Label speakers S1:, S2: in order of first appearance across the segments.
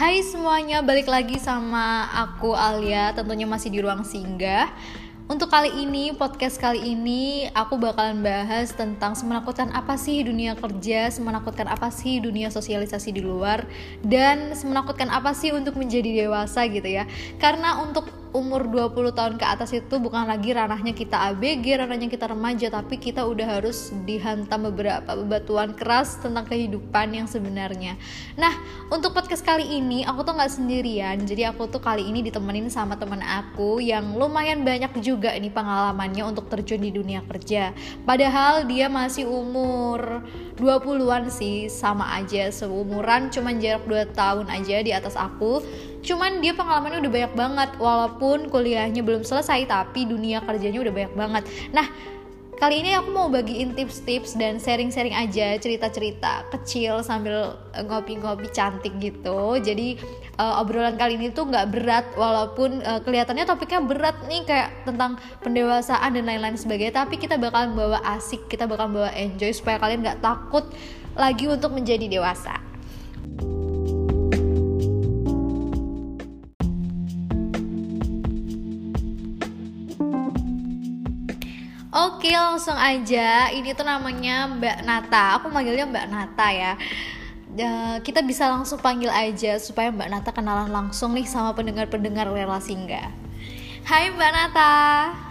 S1: Hai semuanya, balik lagi sama aku Alia, tentunya masih di ruang singgah. Untuk kali ini, podcast kali ini aku bakalan bahas tentang semenakutkan apa sih dunia kerja, semenakutkan apa sih dunia sosialisasi di luar, dan semenakutkan apa sih untuk menjadi dewasa gitu ya. Karena untuk umur 20 tahun ke atas itu bukan lagi ranahnya kita ABG, ranahnya kita remaja, tapi kita udah harus dihantam beberapa bebatuan keras tentang kehidupan yang sebenarnya. Nah, untuk podcast kali ini aku tuh nggak sendirian, jadi aku tuh kali ini ditemenin sama teman aku yang lumayan banyak juga ini pengalamannya untuk terjun di dunia kerja. Padahal dia masih umur 20-an sih, sama aja seumuran, cuman jarak 2 tahun aja di atas aku cuman dia pengalamannya udah banyak banget walaupun kuliahnya belum selesai tapi dunia kerjanya udah banyak banget. Nah kali ini aku mau bagiin tips-tips dan sharing-sharing aja cerita-cerita kecil sambil eh, ngopi-ngopi cantik gitu. Jadi uh, obrolan kali ini tuh nggak berat walaupun uh, kelihatannya topiknya berat nih kayak tentang pendewasaan dan lain-lain sebagainya tapi kita bakalan bawa asik kita bakalan bawa enjoy supaya kalian nggak takut lagi untuk menjadi dewasa Oke langsung aja. Ini tuh namanya Mbak Nata. Aku manggilnya Mbak Nata ya. Uh, Kita bisa langsung panggil aja Supaya Mbak Nata kenalan langsung nih Sama pendengar-pendengar relasi enggak Hai Mbak Nata.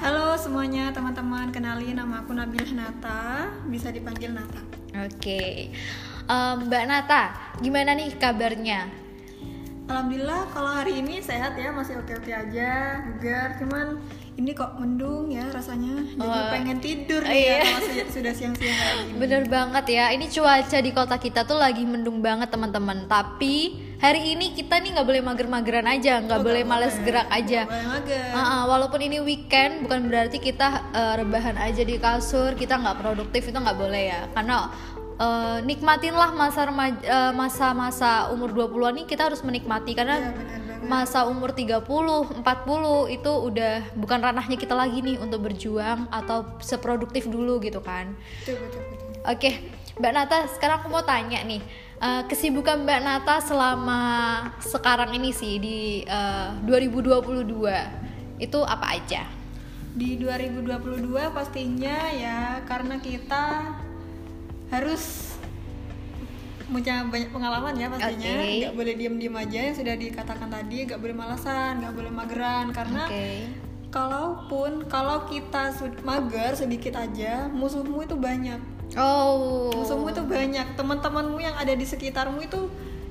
S2: Halo semuanya teman-teman. Kenalin nama aku Nabil Nata. Bisa dipanggil Nata.
S1: Oke. Um, Mbak Nata Gimana nih kabarnya?
S2: Alhamdulillah kalau hari ini sehat ya. Masih oke-oke aja Bugar. Cuman ini kok mendung ya rasanya jadi oh, pengen tidur nih ya, iya. ya kalau sudah siang-siang gini.
S1: Bener banget ya, ini cuaca di kota kita tuh lagi mendung banget teman-teman. Tapi hari ini kita nih nggak boleh mager-mageran aja, nggak oh, boleh males boleh. gerak aja.
S2: boleh mager.
S1: Uh -uh, walaupun ini weekend, bukan berarti kita uh, rebahan aja di kasur, kita nggak produktif itu nggak boleh ya, karena uh, nikmatinlah masa remaja, uh, masa-masa umur 20-an nih kita harus menikmati karena ya, masa umur 30, 40 itu udah bukan ranahnya kita lagi nih untuk berjuang atau seproduktif dulu gitu kan.
S2: Betul, betul, betul.
S1: Oke, Mbak Nata, sekarang aku mau tanya nih. Uh, kesibukan Mbak Nata selama sekarang ini sih di uh, 2022 itu apa aja?
S2: Di 2022 pastinya ya karena kita harus punya banyak pengalaman ya pastinya okay. nggak boleh diem diem aja yang sudah dikatakan tadi nggak boleh malasan nggak boleh mageran karena okay. kalaupun kalau kita mager sedikit aja musuhmu itu banyak
S1: oh
S2: musuhmu itu banyak teman-temanmu yang ada di sekitarmu itu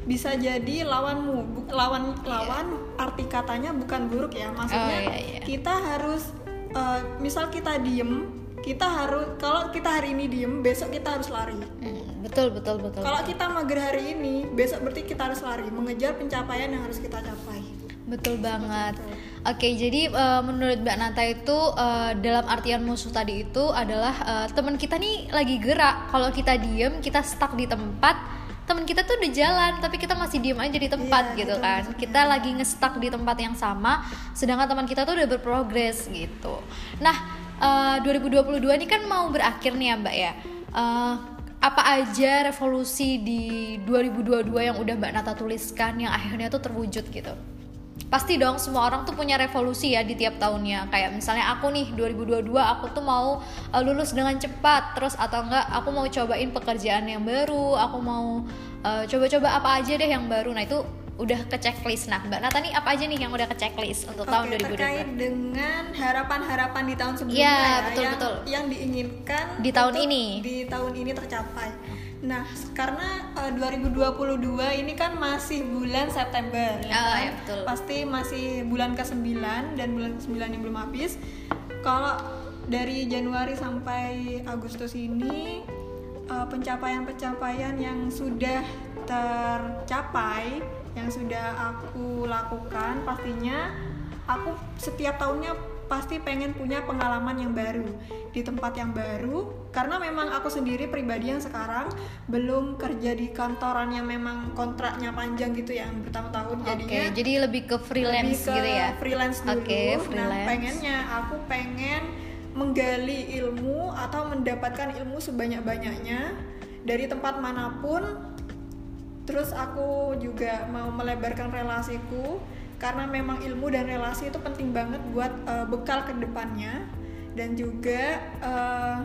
S2: bisa jadi lawanmu lawan lawan yeah. arti katanya bukan buruk ya maksudnya oh, yeah, yeah. kita harus uh, misal kita diem kita harus kalau kita hari ini diem besok kita harus lari
S1: betul betul betul.
S2: Kalau kita mager hari ini besok berarti kita harus lari mengejar pencapaian yang harus kita capai.
S1: Betul banget. Oke jadi uh, menurut mbak Nata itu uh, dalam artian musuh tadi itu adalah uh, teman kita nih lagi gerak. Kalau kita diem kita stuck di tempat teman kita tuh udah jalan tapi kita masih diem aja di tempat yeah, gitu kan. maksudnya. kita lagi ngestak di tempat yang sama sedangkan teman kita tuh udah berprogres gitu. Nah uh, 2022 ini kan mau berakhir nih ya mbak ya. Uh, apa aja revolusi di 2022 yang udah Mbak Nata tuliskan yang akhirnya tuh terwujud gitu pasti dong semua orang tuh punya revolusi ya di tiap tahunnya kayak misalnya aku nih 2022 aku tuh mau uh, lulus dengan cepat terus atau enggak aku mau cobain pekerjaan yang baru aku mau eh, coba-coba uh, apa aja deh yang baru nah itu udah ke checklist. Nah, Mbak Nata nih apa aja nih yang udah ke checklist untuk Oke, tahun 2022?
S2: Terkait dengan harapan-harapan di tahun sebelumnya ya, ya
S1: betul,
S2: yang,
S1: betul.
S2: Yang diinginkan
S1: di tahun ini.
S2: Di tahun ini tercapai. Nah, karena uh, 2022 ini kan masih bulan September ya,
S1: oh,
S2: kan?
S1: ya betul.
S2: Pasti masih bulan ke-9 dan bulan ke-9 yang belum habis. Kalau dari Januari sampai Agustus ini eh, pencapaian-pencapaian uh, yang sudah tercapai yang sudah aku lakukan pastinya aku setiap tahunnya pasti pengen punya pengalaman yang baru di tempat yang baru. Karena memang aku sendiri pribadi yang sekarang belum kerja di kantoran yang memang kontraknya panjang gitu ya, yang bertahun-tahun jadinya.
S1: okay, jadi lebih ke freelance
S2: lebih ke
S1: gitu ya?
S2: freelance dulu.
S1: Okay, freelance.
S2: nah pengennya aku pengen menggali ilmu atau mendapatkan ilmu sebanyak-banyaknya dari tempat mana pun. Terus aku juga mau melebarkan relasiku karena memang ilmu dan relasi itu penting banget buat uh, bekal ke depannya. Dan juga uh,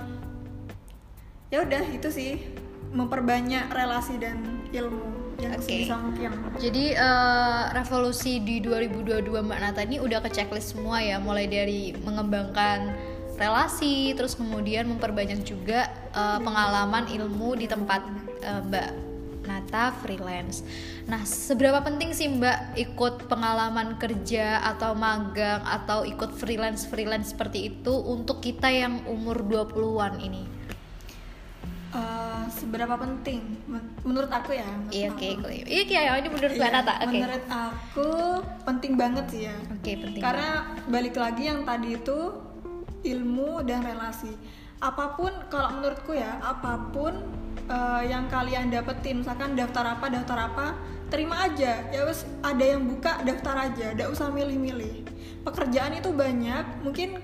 S2: ya udah itu sih. Memperbanyak relasi dan ilmu yang sebisa mungkin.
S1: Jadi eh, revolusi di 2022 Mbak Nata ini udah ke checklist semua ya, mulai dari mengembangkan relasi, terus kemudian memperbanyak juga eh, pengalaman ilmu di tempat eh, Mbak Nata freelance. Nah, seberapa penting sih Mbak ikut pengalaman kerja atau magang atau ikut freelance freelance seperti itu untuk kita yang umur 20-an ini?
S2: Uh, seberapa penting Men- menurut aku ya menurut
S1: Iya,
S2: aku.
S1: oke. Iya, iya, ini menurut Mbak
S2: Iya,
S1: Nata. Oke.
S2: menurut aku penting banget sih ya
S1: Oke, penting.
S2: karena balik lagi yang tadi itu ilmu dan relasi apa pun kalau menurutku ya apa pun eh, yang kalian dapetin misalkan daftar apa daftar apa terima aja. Ya wes ada yang buka daftar aja. Tidak usah milih-milih. Pekerjaan itu banyak. Mungkin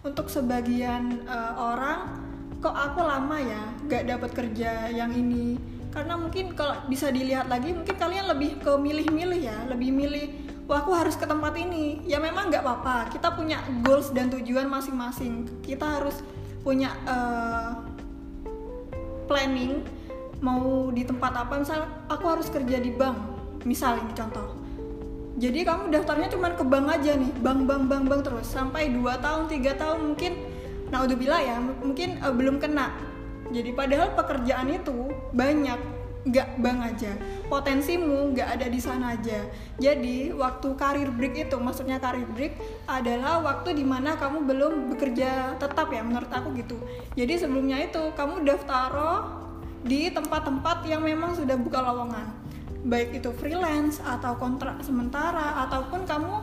S2: untuk sebagian eh, orang kok aku lama ya gak dapat kerja yang ini? Karena mungkin kalau bisa dilihat lagi mungkin kalian lebih ke milih-milih ya. Lebih milih wah aku harus ke tempat ini. Ya memang nggak apa-apa. Kita punya goals dan tujuan masing-masing. Kita harus punya eh, planning mau di tempat apa. Misal aku harus kerja di bank misal ini contoh. Jadi kamu daftarnya cuma ke bank aja nih bank bank bank bank terus sampai 2 tahun tiga tahun mungkin. Nah udah bilang ya mungkin eh, belum kena. Jadi padahal pekerjaan itu banyak nggak bank aja. Potensimu nggak ada di sana aja. Jadi waktu karir break itu maksudnya karir break adalah waktu di mana kamu belum bekerja tetap ya menurut aku gitu. Jadi sebelumnya itu kamu daftar di tempat-tempat yang memang sudah buka lowongan. Baik itu freelance atau kontrak sementara ataupun kamu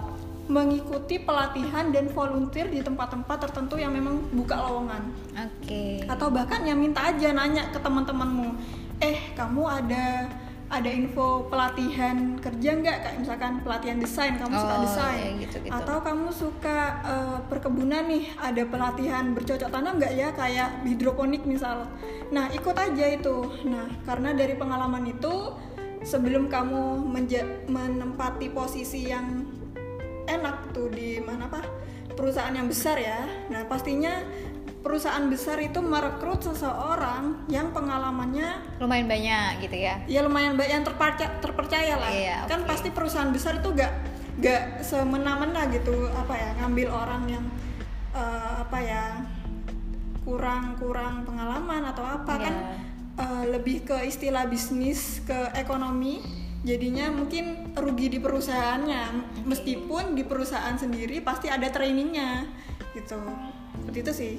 S2: mengikuti pelatihan dan volunteer di tempat-tempat tertentu yang memang buka lowongan.
S1: Oke.
S2: atau bahkan yang minta aja nanya ke teman-temanmu eh kamu ada ada info pelatihan kerja nggak kayak misalkan pelatihan desain kamu suka
S1: Oh,
S2: desain.
S1: ya gitu-gitu.
S2: atau kamu suka eh, perkebunan nih ada pelatihan bercocok tanam nggak ya? Kayak hidroponik misal. Nah ikut aja itu. Nah karena dari pengalaman itu sebelum kamu menempati posisi yang enak tuh di mana apa? Perusahaan yang besar ya. Nah pastinya perusahaan besar itu merekrut seseorang yang pengalamannya
S1: lumayan banyak gitu ya?
S2: Ya lumayan banyak yang terpercaya terpercaya lah.
S1: Iya,
S2: kan
S1: oke.
S2: pasti perusahaan besar itu gak gak semena-mena gitu apa ya ngambil orang yang eh, apa ya kurang kurang pengalaman atau apa kan
S1: Iya.
S2: eh, lebih ke istilah bisnis ke ekonomi jadinya mungkin rugi di perusahaannya. Meskipun di perusahaan sendiri pasti ada trainingnya gitu seperti itu sih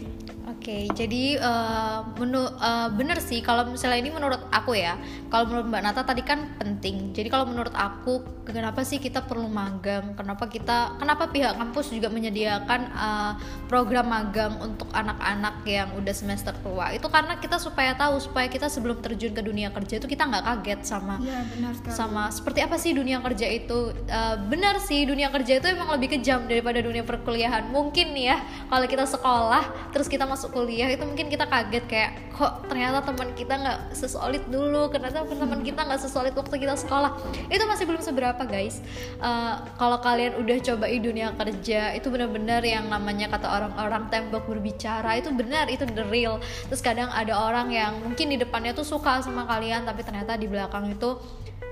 S1: Oke, jadi eh, menu- eh, bener sih kalau misalnya ini menurut aku ya. Kalau menurut Mbak Nata tadi kan penting. Jadi kalau menurut aku, kenapa sih kita perlu magang? Kenapa kita, kenapa pihak kampus juga menyediakan eh, program magang untuk anak-anak yang udah semester tua? Itu karena kita supaya tahu, supaya kita sebelum terjun ke dunia kerja itu kita nggak kaget sama
S2: Iya benar sekali
S1: sama seperti apa sih dunia kerja itu Eh, benar sih dunia kerja itu emang lebih kejam daripada dunia perkuliahan mungkin nih ya kalau kita sekolah terus kita masuk kuliah itu mungkin kita kaget kayak kok ternyata teman kita nggak sesolid dulu? Ternyata teman kita nggak sesolid waktu kita sekolah. Itu masih belum seberapa guys. Eh, kalau kalian udah cobain dunia kerja itu benar-benar yang namanya kata orang-orang tembok berbicara itu benar itu the real. Terus kadang ada orang yang mungkin di depannya tuh suka sama kalian tapi ternyata di belakang itu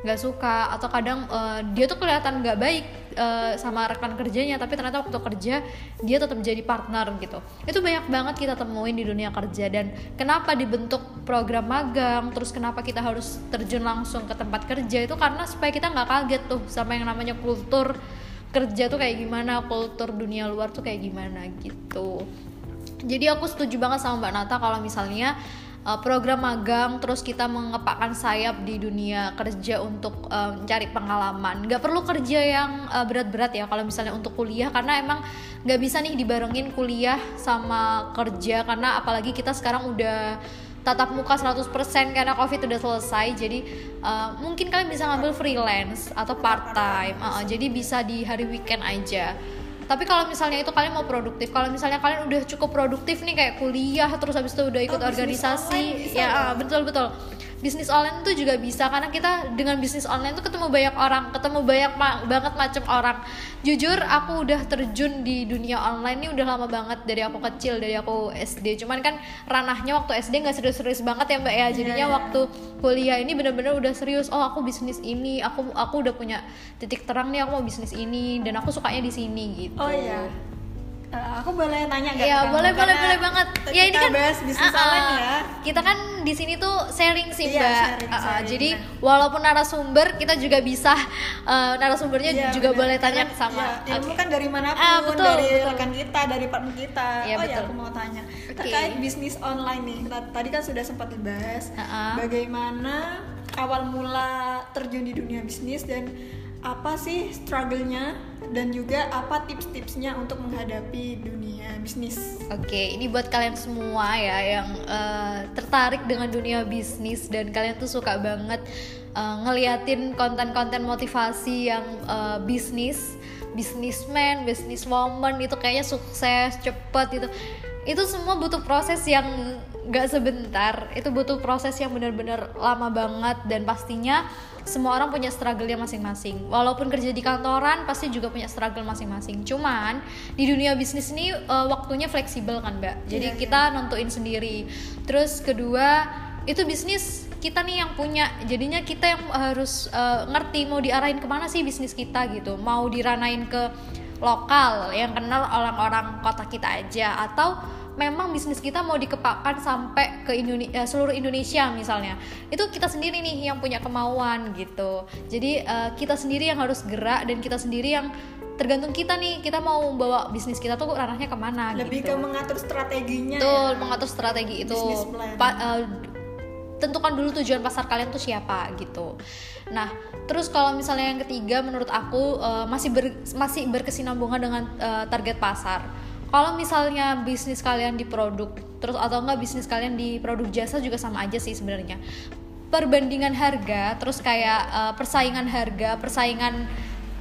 S1: nggak suka. Atau kadang eh, dia tuh kelihatan nggak baik eh, sama rekan kerjanya tapi ternyata waktu kerja dia tetap jadi partner gitu. Itu banyak banget kita temuin di dunia kerja. Dan kenapa dibentuk program magang terus kenapa kita harus terjun langsung ke tempat kerja itu karena supaya kita nggak kaget tuh sama yang namanya kultur kerja tuh kayak gimana kultur dunia luar tuh kayak gimana gitu. Jadi aku setuju banget sama Mbak Nata kalau misalnya uh, program magang terus kita mengepakkan sayap di dunia kerja untuk uh, mencari pengalaman. Nggak perlu kerja yang uh, berat-berat ya kalau misalnya untuk kuliah karena emang nggak bisa nih dibarengin kuliah sama kerja karena apalagi kita sekarang udah tatap muka 100% karena covid udah selesai. Jadi uh, mungkin kalian bisa ngambil freelance atau part time jadi bisa di hari weekend aja tapi kalau misalnya itu kalian mau produktif kalau misalnya kalian udah cukup produktif nih kayak kuliah terus habis itu udah ikut
S2: Oh,
S1: organisasi ya betul betul bisnis online itu juga bisa karena kita dengan bisnis online tuh ketemu banyak orang ketemu banyak ma banget macam orang jujur aku udah terjun di dunia online ini udah lama banget dari aku kecil dari aku SD cuman kan ranahnya waktu SD nggak serius-serius banget ya mbak ya jadinya
S2: iya.
S1: waktu kuliah ini bener-bener udah serius oh aku bisnis ini aku aku udah punya titik terang nih aku mau bisnis ini dan aku sukanya di sini gitu
S2: oh iya Uh, aku boleh tanya nggak?
S1: Iya boleh boleh boleh banget. Ya ini kan
S2: bahas bisnis
S1: uh,
S2: online ya.
S1: Kita kan di sini tuh sharing sih
S2: Iya,
S1: mbak.
S2: sharing,
S1: Uh, uh,
S2: sharing,
S1: jadi
S2: nah.
S1: walaupun narasumber kita juga bisa uh, narasumbernya
S2: Iya,
S1: juga
S2: benar.
S1: boleh tanya
S2: Karena,
S1: sama.
S2: ya, ilmu
S1: Oke.
S2: kan dari mana pun,
S1: Ah, betul,
S2: dari
S1: betul.
S2: rekan kita, dari partner kita.
S1: Iya,
S2: oh ya,
S1: betul.
S2: aku mau tanya
S1: Oke.
S2: terkait bisnis online nih. Ta- Tadi kan sudah sempat dibahas
S1: Ah-ah.
S2: bagaimana awal mula terjun di dunia bisnis dan apa sih struggle-nya dan juga apa tips-tipsnya untuk menghadapi dunia bisnis.
S1: Oke, ini buat kalian semua ya yang eh, tertarik dengan dunia bisnis dan kalian tuh suka banget eh, ngeliatin konten-konten motivasi yang eh, bisnis, businessman, businesswoman itu kayaknya sukses, cepet itu. Itu semua butuh proses yang gak sebentar. Itu butuh proses yang benar-benar lama banget dan pastinya semua orang punya struggle-nya masing-masing. Walaupun kerja di kantoran pasti juga punya struggle masing-masing. Cuman di dunia bisnis ini eh, waktunya fleksibel kan, Mbak. Jadi
S2: iya.
S1: kita nentuin sendiri. Terus kedua, itu bisnis kita nih yang punya. Jadinya kita yang harus eh, ngerti mau diarahin ke mana sih bisnis kita gitu. Mau diranain ke lokal yang kenal orang-orang kota kita aja atau memang bisnis kita mau dikepakkan sampai ke Indone- eh, seluruh Indonesia misalnya itu kita sendiri nih yang punya kemauan gitu jadi eh, kita sendiri yang harus gerak dan kita sendiri yang tergantung kita nih kita mau bawa bisnis kita tuh ranahnya ke mana
S2: Lebih
S1: gitu
S2: ke mengatur strateginya.
S1: Betul,
S2: ya.
S1: mengatur strategi itu. Pa- eh, tentukan dulu tujuan pasar kalian tuh siapa gitu. Nah, terus kalau misalnya yang ketiga menurut aku eh, masih ber- masih berkesinambungan dengan eh, target pasar. Kalau misalnya bisnis kalian di produk, terus atau enggak bisnis kalian di produk jasa juga sama aja sih sebenarnya. Perbandingan harga, terus kayak eh, persaingan harga, persaingan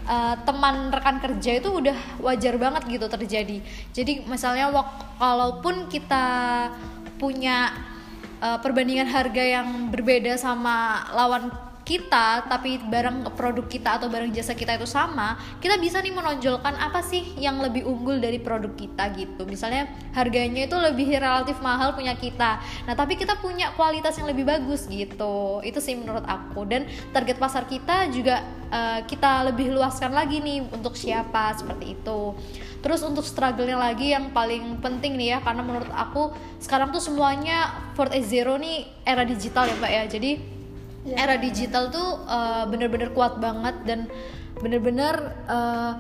S1: uh, teman rekan kerja itu udah wajar banget gitu terjadi. Jadi misalnya wak- kalaupun kita punya uh, perbandingan harga yang berbeda sama lawan kita tapi barang produk kita atau barang jasa kita itu sama kita bisa nih menonjolkan apa sih yang lebih unggul dari produk kita gitu. Misalnya harganya itu lebih relatif mahal punya kita. Nah tapi kita punya kualitas yang lebih bagus gitu. Itu sih menurut aku. Dan target pasar kita juga eh, kita lebih luaskan lagi nih untuk siapa seperti itu. Terus untuk struggle-nya lagi yang paling penting nih ya karena menurut aku sekarang tuh semuanya 4.0 nih era digital ya mbak ya. Jadi
S2: Iya.
S1: era digital tuh uh, bener-bener kuat banget dan bener-bener uh,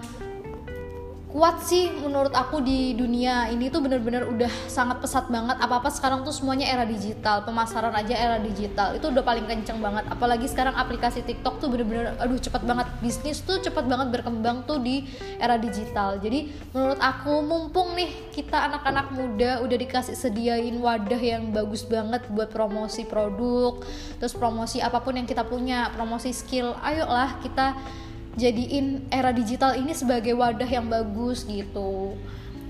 S1: kuat sih menurut aku di dunia ini tuh bener-bener udah sangat pesat banget. Apa-apa sekarang tuh semuanya era digital pemasaran aja era digital. Itu udah paling kenceng banget. Apalagi sekarang aplikasi TikTok tuh bener-bener aduh cepet banget. Bisnis tuh cepet banget berkembang tuh di era digital. Jadi menurut aku mumpung nih kita anak-anak muda udah dikasih sediain wadah yang bagus banget buat promosi produk terus promosi apa pun yang kita punya promosi skill ayolah kita jadiin era digital ini sebagai wadah yang bagus gitu.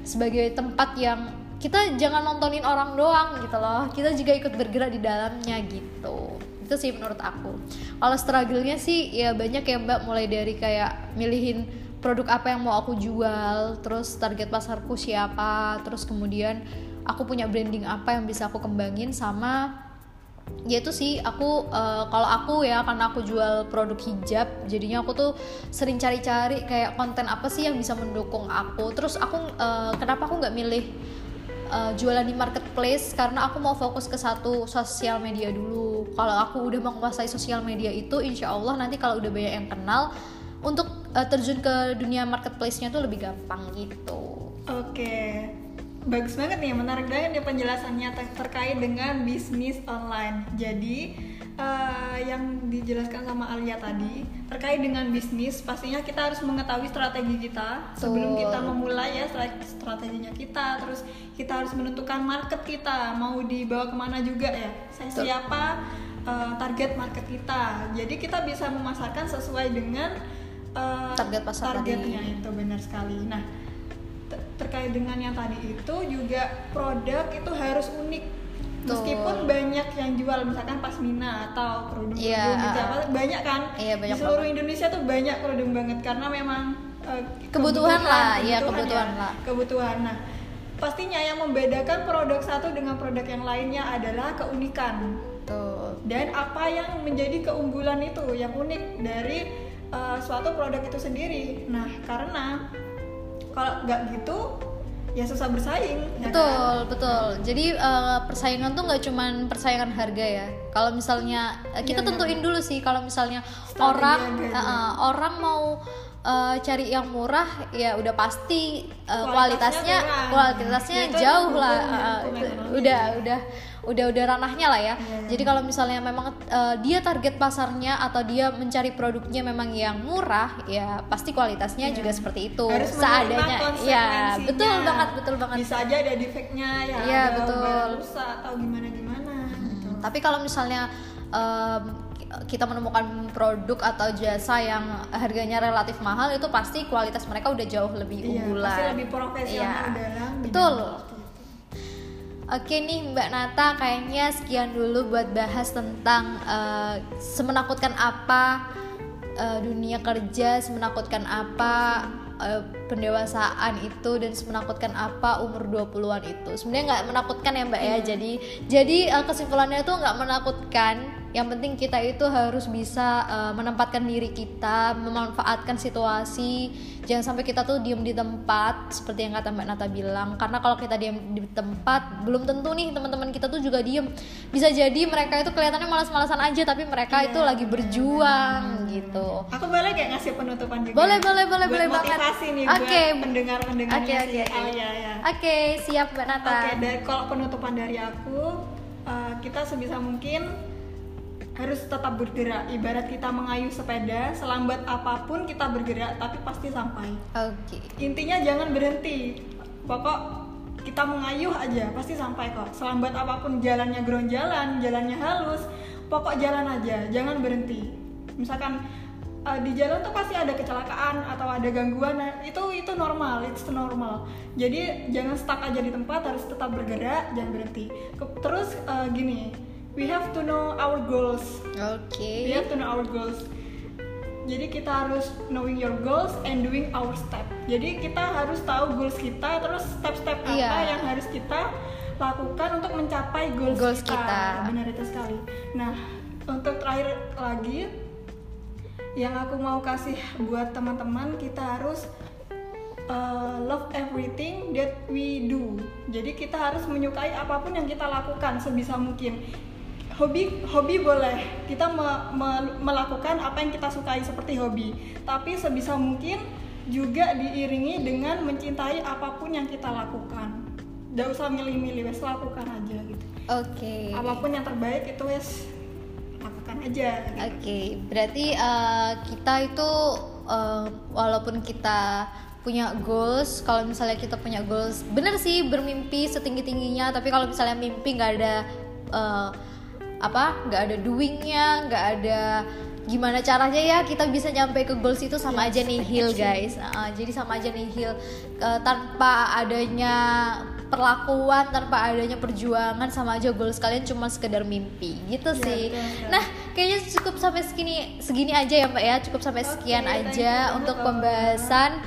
S1: Sebagai tempat yang kita jangan nontonin orang doang gitu loh. Kita juga ikut bergerak di dalamnya gitu. Itu sih menurut aku. Kalau struggle-nya sih ya banyak ya mbak. Mulai dari kayak milihin produk apa yang mau aku jual terus target pasarku siapa terus kemudian aku punya branding apa yang bisa aku kembangin sama ya itu sih aku eh, kalau aku ya karena aku jual produk hijab jadinya aku tuh sering cari-cari kayak konten apa sih yang bisa mendukung aku. Terus aku eh, kenapa aku nggak milih eh, jualan di marketplace? Karena aku mau fokus ke satu sosial media dulu. Kalau aku udah menguasai sosial media itu insya Allah nanti kalau udah banyak yang kenal untuk eh, terjun ke dunia marketplace-nya tuh lebih gampang gitu.
S2: Oke, bagus banget nih, menarik banget nih penjelasannya ter- terkait dengan bisnis online. Jadi eh, yang dijelaskan sama Alia tadi terkait dengan bisnis, pastinya kita harus mengetahui strategi kita sebelum kita memulai ya stra- strateginya kita. Terus kita harus menentukan market kita mau dibawa ke mana juga ya. Saya siapa eh, target market kita. Jadi kita bisa memasarkan sesuai dengan eh,
S1: Target pasar tadi.
S2: targetnya itu benar sekali. Nah ter- terkait dengan yang tadi itu juga produk itu harus unik. Meskipun banyak yang jual misalkan pasmina atau kerudung kerudung gitu
S1: uh,
S2: apa banyak kan?
S1: Iya, banyak
S2: di seluruh
S1: banget.
S2: Indonesia tuh banyak kerudung banget karena memang eh,
S1: Kebutuhan lah, iya,
S2: ya,
S1: kebutuhan lah.
S2: kebutuhan. Nah pastinya yang membedakan produk satu dengan produk yang lainnya adalah keunikan.
S1: Tuh.
S2: dan apa yang menjadi keunggulan itu yang unik dari uh, suatu produk itu sendiri. Nah karena kalau nggak gitu ya susah bersaing ya
S1: Betul,
S2: kan?
S1: betul. Jadi eh, persaingan tuh nggak cuman persaingan harga ya. Kalau misalnya eh, kita
S2: iya.
S1: tentuin dulu sih kalau misalnya
S2: Strategi
S1: orang eh, orang mau eh, cari yang murah ya udah pasti eh,
S2: Kualitasnya
S1: kualitasnya
S2: kurang.
S1: kualitasnya
S2: Ya, itu
S1: jauh lah.
S2: ekonomi.
S1: udah udah udah udah ranahnya lah ya.
S2: Iya, iya.
S1: Jadi kalau misalnya memang eh, dia target pasarnya atau dia mencari produknya memang yang murah ya pasti kualitasnya
S2: Iya.
S1: juga seperti itu.
S2: harus
S1: Seadanya. Ya, betul banget, betul banget.
S2: bisa aja ada defeknya ya
S1: Iya,
S2: ada
S1: betul.
S2: rusak atau gimana gimana gitu.
S1: Tapi kalau misalnya em, kita menemukan produk atau jasa yang harganya relatif mahal itu pasti kualitas mereka udah jauh lebih
S2: Iya,
S1: unggulan.
S2: pasti lebih profesional
S1: Iya.
S2: dalam bidang
S1: Betul. Oke nih Mbak Nata, kayaknya sekian dulu buat bahas tentang eh, semenakutkan apa eh, dunia kerja, semenakutkan apa eh, pendewasaan itu dan semenakutkan apa umur 20-an itu. Sebenarnya nggak menakutkan ya Mbak ya. Jadi jadi eh, kesimpulannya tuh nggak menakutkan. Yang penting kita itu harus bisa eh, menempatkan diri kita, memanfaatkan situasi. Jangan sampai kita tuh diem di tempat seperti yang kata Mbak Nata bilang. Karena kalau kita diem di tempat, belum tentu nih teman-teman kita tuh juga diem. Bisa jadi mereka itu kelihatannya malas-malasan aja, tapi mereka
S2: Iya,
S1: itu lagi berjuang gitu.
S2: Aku boleh gak ngasih penutupan juga?
S1: Boleh, boleh, boleh, boleh banget.
S2: nih
S1: Oke.
S2: buat pendengar-pendengarnya
S1: Oke, oke,
S2: si
S1: oke.
S2: Alia ya.
S1: Oke, siap Mbak Nata.
S2: Oke, dari kalau penutupan dari aku, uh, kita sebisa mungkin harus tetap bergerak. Ibarat kita mengayuh sepeda, selambat apa pun kita bergerak, tapi pasti sampai.
S1: Oke.
S2: Intinya jangan berhenti. Pokok kita mengayuh aja, pasti sampai kok. Selambat apa pun jalannya geronjalan, jalannya halus, pokok jalan aja, jangan berhenti. Misalkan uh, di jalan tuh pasti ada kecelakaan atau ada gangguan, nah, itu itu normal, itu normal. Jadi jangan stuck aja di tempat, harus tetap bergerak, jangan berhenti. Terus uh, gini, we have to know our goals.
S1: Oke.
S2: We have to know our goals. Jadi kita harus knowing your goals and doing our step. Jadi kita harus tahu goals kita, terus step-step apa
S1: Iya.
S2: yang harus kita lakukan untuk mencapai goals,
S1: Goals
S2: kita.
S1: kita.
S2: Benar itu sekali. Nah, untuk terakhir lagi, yang aku mau kasih buat teman-teman, kita harus uh, love everything that we do. Jadi kita harus menyukai apa pun yang kita lakukan sebisa mungkin. Hobi hobi boleh kita me- me- melakukan apa yang kita sukai seperti hobi, tapi sebisa mungkin juga diiringi dengan mencintai apa pun yang kita lakukan. Gak usah milih-milih, wes lakukan aja gitu.
S1: Oke.
S2: Apa pun yang terbaik itu wes lakukan aja. gitu.
S1: Oke, berarti eh, kita itu eh, walaupun kita punya goals, kalau misalnya kita punya goals, bener sih bermimpi setinggi tingginya, tapi kalau misalnya mimpi nggak ada eh, apa, nggak ada doingnya, nggak ada gimana caranya ya kita bisa nyampe ke goals itu sama
S2: Yes,
S1: aja nihil guys. Ah, jadi sama aja nihil Eh, tanpa adanya perlakuan tanpa adanya perjuangan sama aja goals kalian cuma sekedar mimpi gitu
S2: Iya,
S1: sih.
S2: betul sekali.
S1: Nah, kayaknya cukup sampai segini segini aja ya Mbak ya. Cukup sampai sekian
S2: thank
S1: aja untuk pembahasan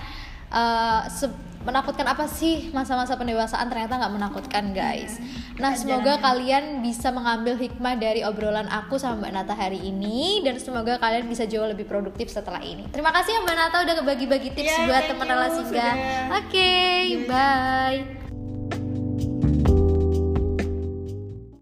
S1: se- menakutkan apa sih masa-masa pendewasaan ternyata nggak menakutkan guys. Nah, semoga kalian bisa mengambil hikmah dari obrolan aku sama Mbak Nata hari ini dan semoga kalian bisa jauh lebih produktif setelah ini. Terima kasih ya Mbak Nata udah bagi-bagi tips
S2: Ya,
S1: buat
S2: thank
S1: teman
S2: you,
S1: relasi
S2: sudah.
S1: Oke, bye.